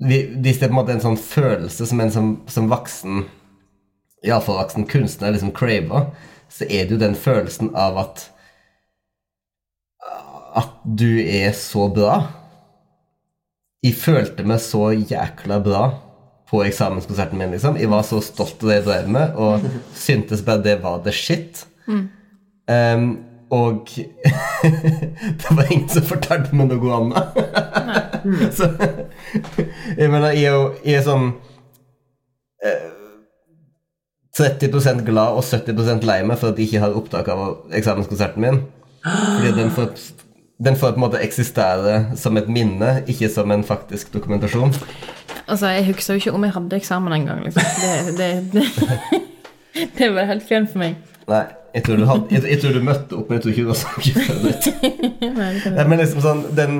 hvis det er på en måte en sånn følelse som en som, som voksen Iallfall voksen kunstner liksom craver, så er det jo den følelsen av at at du er så bra. Jeg følte meg så jækla bra på eksamenskonserten min, liksom. Jeg var så stolt av det jeg drev med, og syntes bare det var the shit. Um, og det var ingen som fortalte meg noe annet. så jeg mener, jeg er jo jeg er sånn eh, 30 glad og 70 lei meg for at jeg ikke har opptak av eksamenskonserten min. Fordi den får, den får på en måte eksistere som et minne, ikke som en faktisk dokumentasjon. Altså, jeg husker jo ikke om jeg hadde eksamen engang, liksom. Det, det, det, det var helt fjernt for meg. Nei, jeg tror, du hadde, jeg, jeg tror du møtte opp, men jeg tror ikke du var mye. Nei, men liksom sånn Den,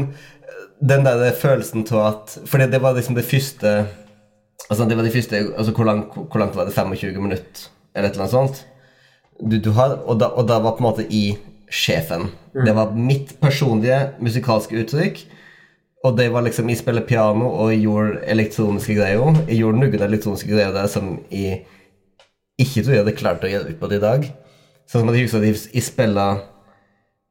den der følelsen av at For det var liksom det første Altså det var det første altså hvor, langt, hvor langt var det? 25 minutter? Eller et eller annet sånt? Du, du har, og, da, og da var på en måte i sjefen. Det var mitt personlige musikalske uttrykk. Og det var liksom Jeg spiller piano og jeg gjorde elektroniske greier. Jeg gjorde noen elektroniske greier der som jeg ikke tror jeg hadde klart å gjøre ut på det i dag. Sånn som at jeg husker at jeg, spiller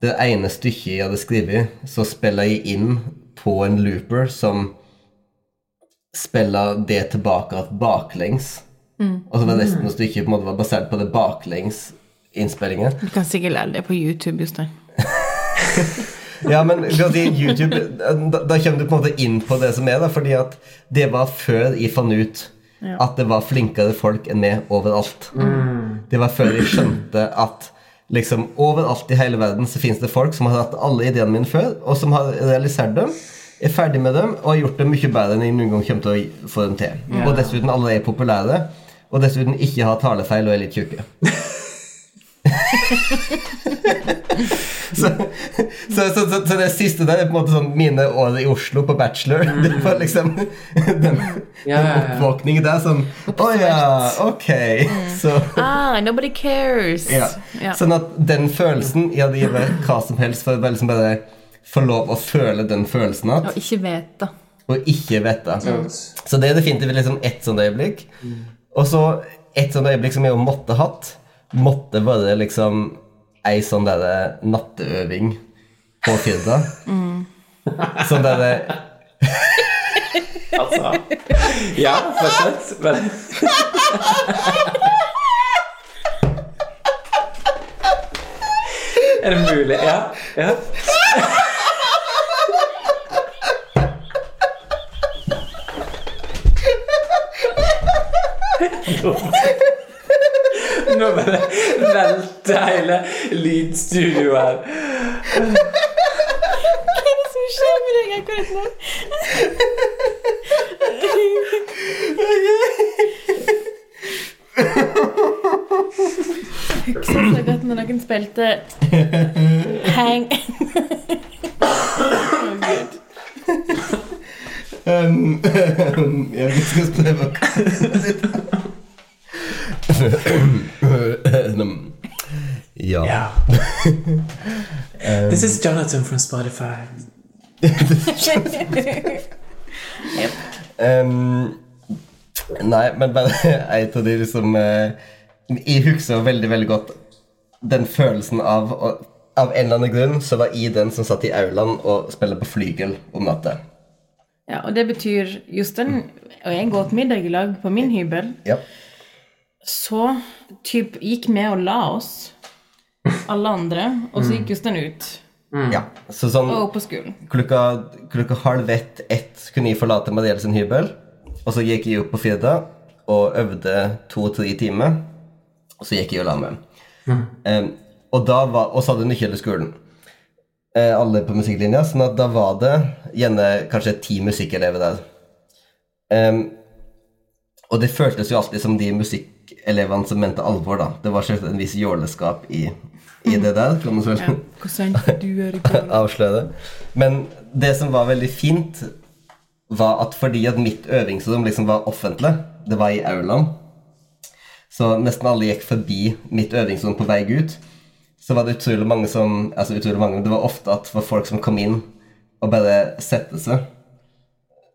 det ene stykket jeg hadde skrevet, så spiller jeg inn på en looper som spiller det tilbake at baklengs. Og så var resten av stykket på en måte var basert på det baklengs-innspillingen. Du kan sikkert lære det på YouTube, Jostein. Ja, men YouTube da, da kommer du på en måte inn på det som er, da, fordi at det var før jeg fant ut Ja. at det var flinkere folk enn meg overalt. Det var før jeg skjønte at liksom overalt i hele verden så fins det folk som har hatt alle ideene mine før, og som har realisert dem, er ferdig med dem og har gjort dem mye bedre enn jeg noen gang kommer til å få dem til. Og dessuten alle er populære, og dessuten ikke har talefeil og er litt tjukke. så, så, så, så, så det siste der er på en måte sånn mine år i Oslo på bachelor. Det var liksom den, Ja, ja. oppvåkningen der som Å ja, ok. Så Ah, nobody cares. ja. Ja. Sånn at den følelsen Jeg hadde gitt hva som helst for å liksom bare få lov å føle den følelsen at Og ikke vite. og ikke vite. Mm. Så det er definitivt liksom ett sånt øyeblikk. Og så et sånt øyeblikk som jeg jo måtte hatt, måtte bare liksom ei sånn derre natteøving på Firda. Sånn derre Altså Ja, fortsett. Men Er det mulig? Ja. ja. Nå bare velter hele lydstudioet her. Hva er det som skjer med deg akkurat nå? Husker så godt når noen spilte Hang oh, Gud. um, Jeg skal prøve å Ja. Ja. This is Jonathan from Spotify. Um, nei, men bare et av de liksom uh, Jeg husker veldig, veldig godt den følelsen av Av en eller annen grunn så var jeg den som satt i aulaen og spilte på flygel om natta. Ja, og det betyr Jostein og jeg går til middag i lag på min hybel. Ja. Så typ gikk vi og la oss, alle andre, og så gikk Jostein ut ja. Så sånn og på skolen. klokka, klokka halv ett, ett kunne jeg forlate Marielle sin hybel. Og så gikk jeg opp på Firda og øvde to-tre timer. Og så gikk jeg og la meg. Um, og, da var, og så hadde Nykjelde skolen. Eh, alle på musikklinja. sånn at da var det gjerne kanskje ti musikkelever der. Um, og det føltes jo alltid som de musikkelevene som mente alvor, da. Det var selvsagt en viss jåleskap i, i det der. kan man vel Hvor du er avsløre det. Men det som var veldig fint, var at fordi at mitt øvingsrom liksom var offentlig, det var i aulaen, så nesten alle gikk forbi mitt øvingsrom på vei ut, så var det utrolig mange som Altså utrolig mange, det var ofte at det var folk som kom inn og bare sette seg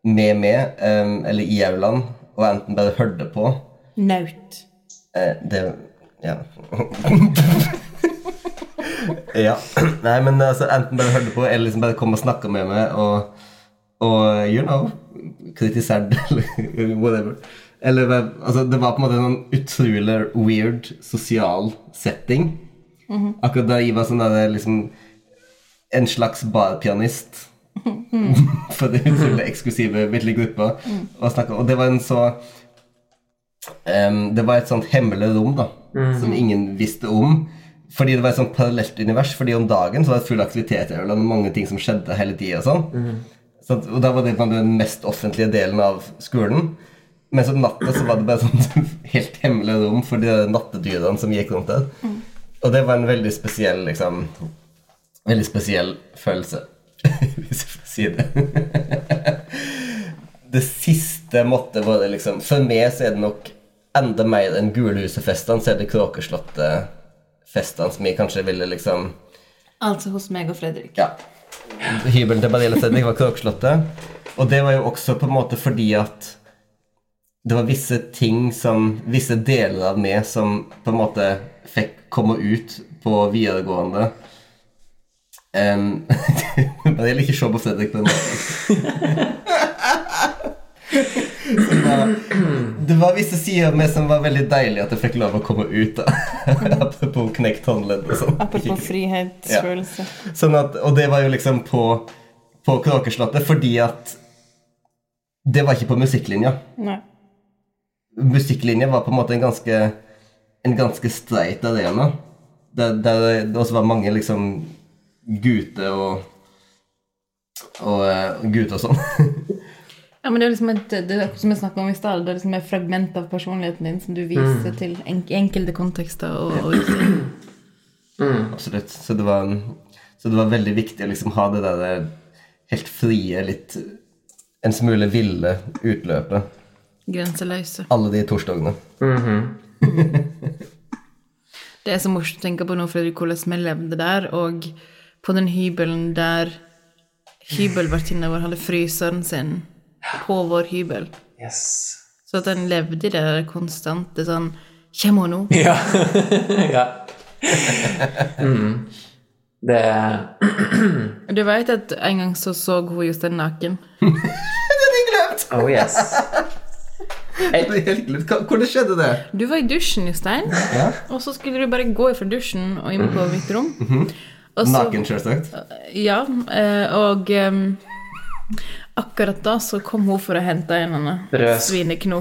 med meg, em, eller i aulaen, og enten bare hørte på Naut. Eh, det Ja. ja. Nei, men altså, enten bare hørte på, eller liksom bare kom og snakka med meg, og, og you know Kritisert, eller whatever. Eller altså, det var på en måte en sånn utrolig weird sosial setting. Akkurat da jeg var sånn der liksom En slags barpianist for den utrolig eksklusive lille gruppa. Og, snakket- og det var en så Em, det var et sånt hemmelig rom da, som ingen visste om. Fordi det var et sånt parallelt univers. Fordi om dagen så var det full aktivitet i Ørland, og mange ting som skjedde hele tida. Sånn. Så og da var det den mest offentlige delen av skolen. Mens om natta så var det bare sånn helt hemmelig rom for de nattedyrene som gikk rundt der. Og det var en veldig spesiell liksom Veldig spesiell følelse, hvis jeg får si det. det siste måtte være liksom For meg så er det nok enda mer enn Gulhusefestene, så er det Kråkeslottet-festene som jeg kanskje ville liksom Altså hos meg og Fredrik. Ja. Hybelen til Barilla Fredrik var Kråkeslottet. Og det var jo også på en måte fordi at det var visse ting som Visse deler av meg som på en måte fikk komme ut på videregående. Um, vil ikke se på Fredrik på den måten. Var, det var visse sider av meg som var veldig deilig at jeg fikk lov å komme ut. av. Apropos knekt håndledd og sånn. Apropos frihetsfølelse. Sånn at, og det var jo liksom på, på Kråkeslottet fordi at det var ikke på musikklinja. Nei. Musikklinja var på en måte en ganske en ganske streit arena. Der, der det også var mange liksom gutter og og, eh, gutter og sånn. Ja, men det er liksom et, det er som jeg om i stad, det er liksom et fragment av personligheten din som du viser til en, enkelte kontekster. Og, og ikke. Absolutt. Så det, var, så det var veldig viktig å liksom ha det der helt frie, litt en smule ville utløpet. Grenseløse. Alle de torsdagene. Det er så morsomt å tenke på nå, Fredrik, hvordan vi levde der, og på den hybelen der hybelvertinna vår hadde fryseren sin på vår hybel. Yes. Så at den levde i det der konstante sånn Kjem hun nå? Ja. ja. Mm. Det Du veit at en gang så så hun Jostein naken? Oh. Det er jeg glemt. Hva- Hvordan skjedde det? Du var i dusjen, Jostein, Ja. og så skulle du bare gå fra dusjen og inn på mitt rom. Og så- Naken, selvsagt. Ja, og og em, akkurat da så kom hun for å hente en eller annen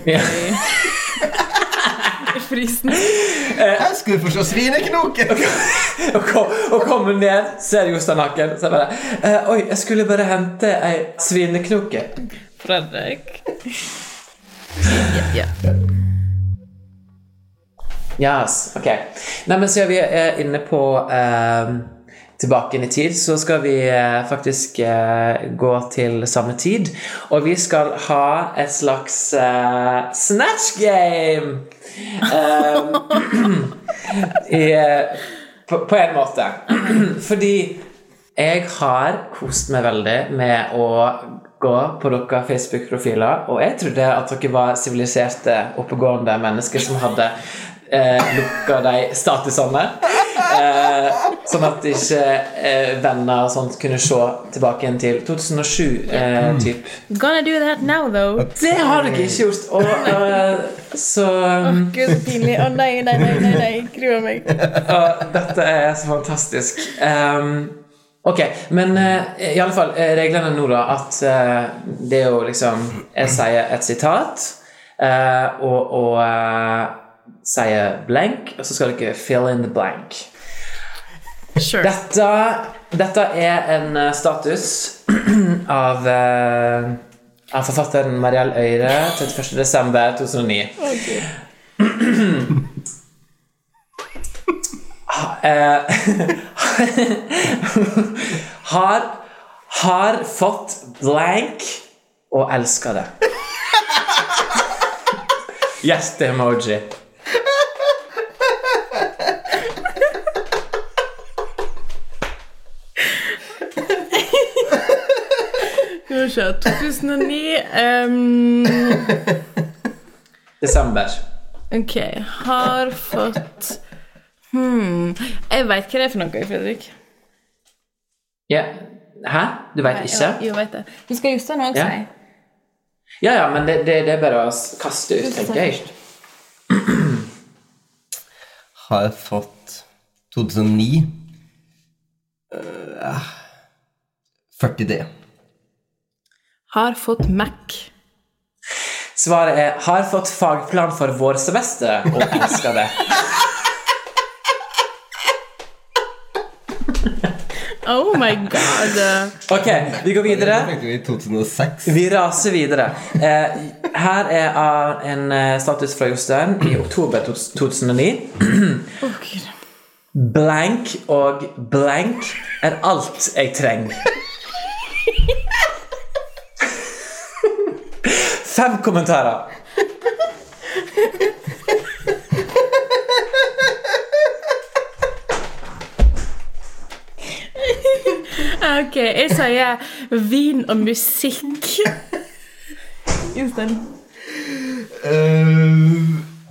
Ja. i, i frysen. Jeg skulle få se svineknoken! og, kom, og kommer ned, ser Jostein naken, så jeg bare eh, Oi, jeg skulle bare hente ei svineknoke. Fredrik. Ja, ja. Yes, ok. Nei, men siden vi er inne på eh, tilbake inn i tid, så skal vi eh, faktisk eh, gå til samme tid. Og vi skal ha et slags uh, snatch game! Um, i, på, på en måte. Fordi jeg har kost meg veldig med å gå på deres Facebook-profiler, og jeg trodde at dere var siviliserte, oppegående mennesker som hadde eh, lukka de statusene. Eh, sånn at ikke eh, venner og sånt kunne se tilbake igjen til 2007 eh, typ. Gonna do that now, though. Det har dere ikke gjort! Og, uh, så Gud, så pinlig. Å nei, nei, nei, nei, nei. gruer meg. Og dette er så fantastisk. Um, ok, men uh, i alle fall reglene nå, da, at uh, det er jo liksom Jeg sier et sitat, uh, og, og sier blank, og så skal dere fill in the blank. Sure. Dette, dette er en eh, status av eh, av forfatteren Mariell Øyre 31. desember 2009. Eh, har har fått blank og elsker det. Hjerte-emoji. Skal vi 2009 um... Desember. Ok. Har fått hmm. Jeg veit hva det er for noe, Fredrik. Ja. Hæ? Du veit ikke? Jo, jeg vet det. Du skal juste noe Ja. si. Ja, ja, men det, det, det er bare å kaste ut, tenker jeg. Har fått 2009 uh, 40 D. Har fått Mac. Svaret er 'har fått fagplan for vårsemester' og elsker det'. Oh my god. Ok, vi går videre. Vi i 2006. Vi raser videre. Eh, her er en eh, status fra Jostein i oktober 2009. Blank og blank er alt jeg trenger. Fem kommentarer. Ok, jeg sier vin og musikk. Jostein. Eh,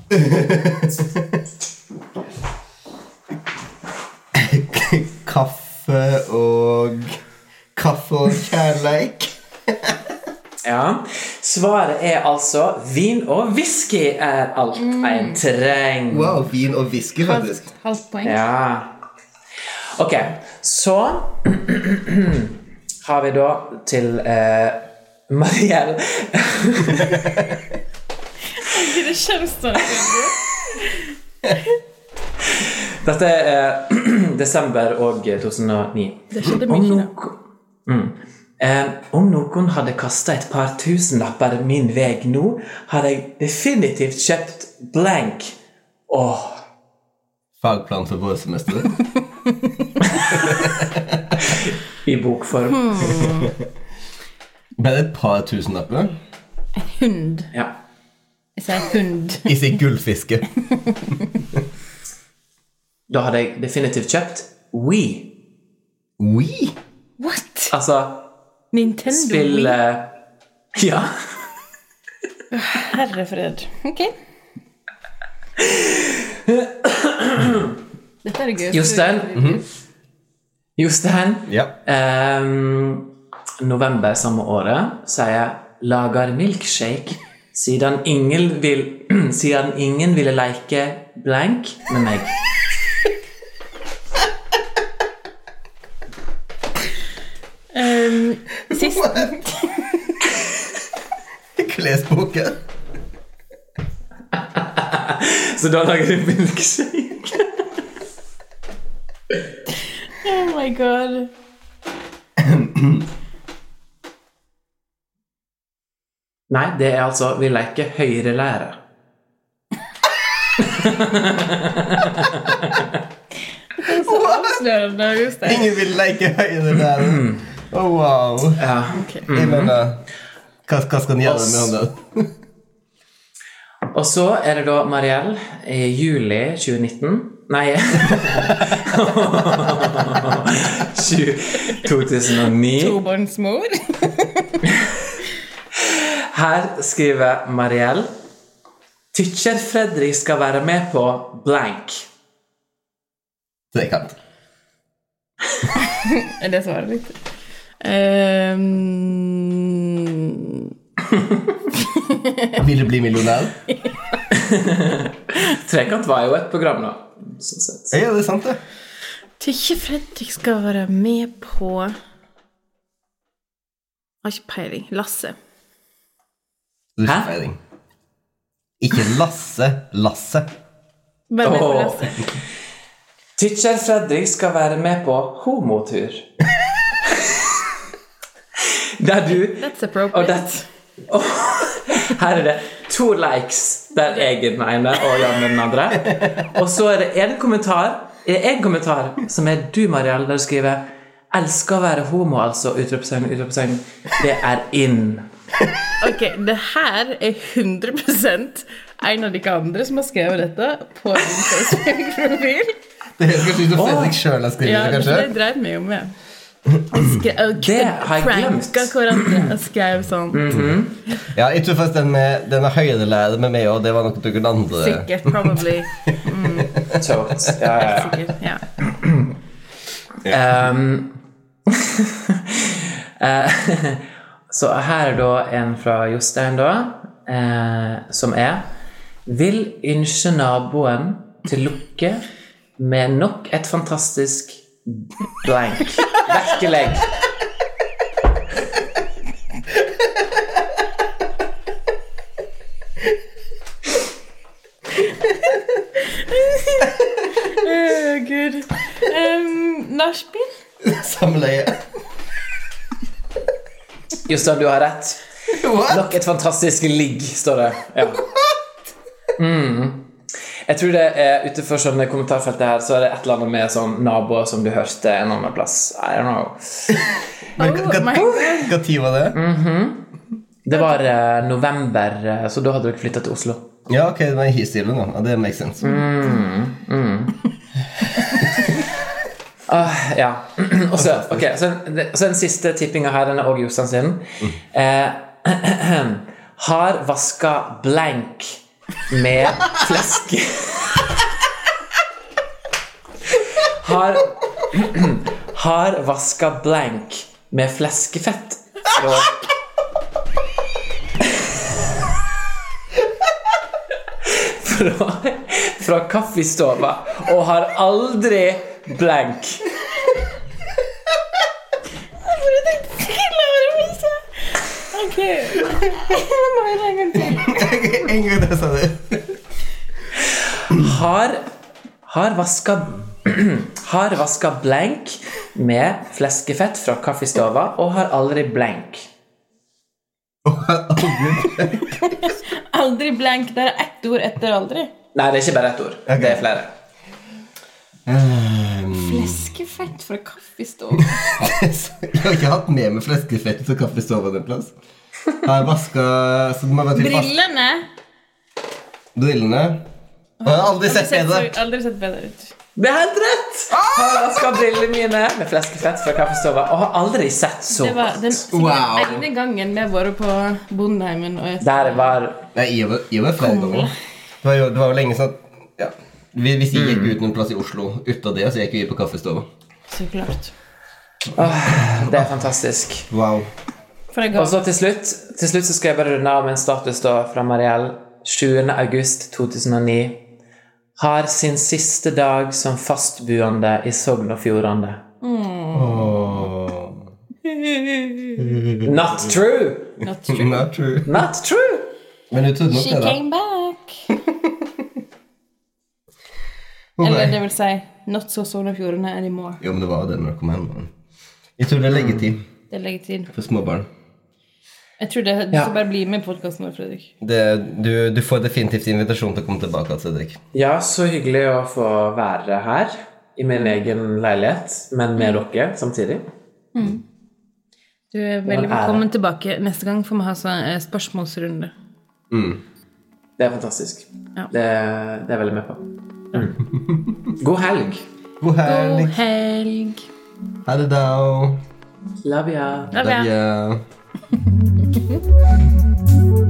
Kaffe og Kaffe og kjærleik. Ja. Svaret er altså vin og whisky er alt en trenger. Wow, vin og whisky, faktisk. Halvt, poeng. Ja. Ok, så har vi da til eh, Mariell Det kjennes sånn. Dette er eh, desember og 2009. Det skjedde mye. Og noe, mm. Eh, om noen hadde kasta et par tusenlapper min vei nå, hadde jeg definitivt kjøpt blank. Åh, Fagplan for vårsemesteret. I bokform. Ble det et par tusenlapper? Hund. Ja. Jeg sier hund. I sin gullfiske. Da hadde jeg definitivt kjøpt We. We? What? Altså Nintendo spille Ja. Herre fred. Ok. Dette er gøy. Jostein. Jostein. Ja. Um, november samme året sier 'lager milkshake' siden ingen, vil, siden ingen ville leke blank med meg. Sist Klesboken. Så da lager du milkshake. Oh my god. Nei, det er altså 'vi leker høyrelære'. Avslørende, Ingen vil leke høyere der. Oh, wow. Ja. Jeg mener hva, hva skal en gjøre med han der? Og så er det da Mariell i juli 2019 Nei 20- 2009. Tobarnsmor. Her skriver Mariell Tykker Fredrik skal være med på blank. Trekant. Er det svaret ditt? Um, Vil du bli millionær? Trekant var jo et program, da. Sånn sett. Ja, det er sant, det. Tykker Fredrik skal være med på Har ikke peiling. Lasse. Hæ? ikke. Ikke Lasse. Lasse. Bare med på Lasse. Tykker Fredrik skal være med på homotur. Der du That's Og appropriate. det, Åh, her er det to likes der jeg er den ene og Jan er den andre. Og så er det en kommentar er en kommentar som er du, Mariell, der du skriver 'Elsker å være homo', altså. Utropstegn, utropstegn. Det er in. Ok, det her er 100% en av de andre som har skrevet dette på din Facebook-profil. Det er kanskje som Fredrik sjøl har skrevet Ja, det, det kanskje? dreide meg om ja Og skre- og Det har jeg glemt. hverandre skrev sånn. Ja, jeg tror faktisk den med, den med høyrelære med meg òg, det var noe du kunne andre Sikkert, probably. Totes. Ja, ja, ja. Sikkert, ja. Ehm, eh, så her er da en fra Jostein, da, eh, som er Vil ynske naboen til lukke med nok et fantastisk blank. Virkelig. Åh, Gud. Um, Nachspiel? samleie. Jostein, du har rett. What? Nok et fantastisk ligg, står det. Ja. Mm. Jeg tror det er utenfor sånne kommentarfeltet her, så er det et eller annet med sånn naboer som du hørte en annen plass. I don't know. Men Oh hva- tid var det? Det var uh, november, eh, så da hadde dere flytta til Oslo. Ja, ok, det var i histilen, da. Ja, det makes sense. Ah, ja. Og så, ok, så, så den siste tippinga her, den er òg Jostein sin. Eh, har vaska blank med fleske Har Har vaska blank med fleskefett fra Fra, fra kaffestova og har aldri blank. Jeg klarer ikke. Ok. Nå må det en gang til. En gang til, sa du. Har Har vaska Har vaska blank med fleskefett fra kaffestova og har aldri blank. Aldri blank. Det er ett ord etter aldri. Nei, det er ikke bare ett ord. Det er flere. Um, Fleskefett fra kaffestova? Jeg har ikke hatt med meg fleskefett fra kaffestova en plass. Jeg har vaska Brillene. Brillene. Jeg har aldri sett bedre. Aldri sett bedre ut. Det er helt rett! Har vaska brillene mine med fleskefett fra kaffestova og har aldri sett så Det var den. Wow. ene gangen vi har vært på Bondeheimen og Der var Nei, jeg var, jeg var flere ganger. Det var jo, det var jo lenge sånn ja. Vi- Hvis jeg gikk ut noen plass i Oslo ut av det, så gikk vi på kaffestova. Så klart. Det er fantastisk. Wow. For jeg Og så til slutt Til slutt så skal jeg bare runde av med en status da fra Mariell. 7. august 2009. Har sin siste dag som fastboende i Sogn og Fjordane. Not true! Not true. Not true. Not true! Men du trodde nok She det, da. came back. Eller det vil si, not so Sogn og Fjordane anymore. Jo, men det var det når det kom hen. Jeg tror det er leggetid Det er leggetid. for småbarn. Jeg tror det, du Ja. skal bare bli med i podkasten vår, Fredrik. Det, du, du får definitivt invitasjon til å komme tilbake. Cedric. Ja, så hyggelig å få være her i min egen leilighet, men med dere samtidig. Du er veldig velkommen tilbake neste gang, får vi ha sånn eh, spørsmålsrunde. Mm. Det er fantastisk. Ja. Det, det er jeg veldig med på. Mm. God helg. God helg. God helg. Ha det, da. Love ya. Love ya. 呵。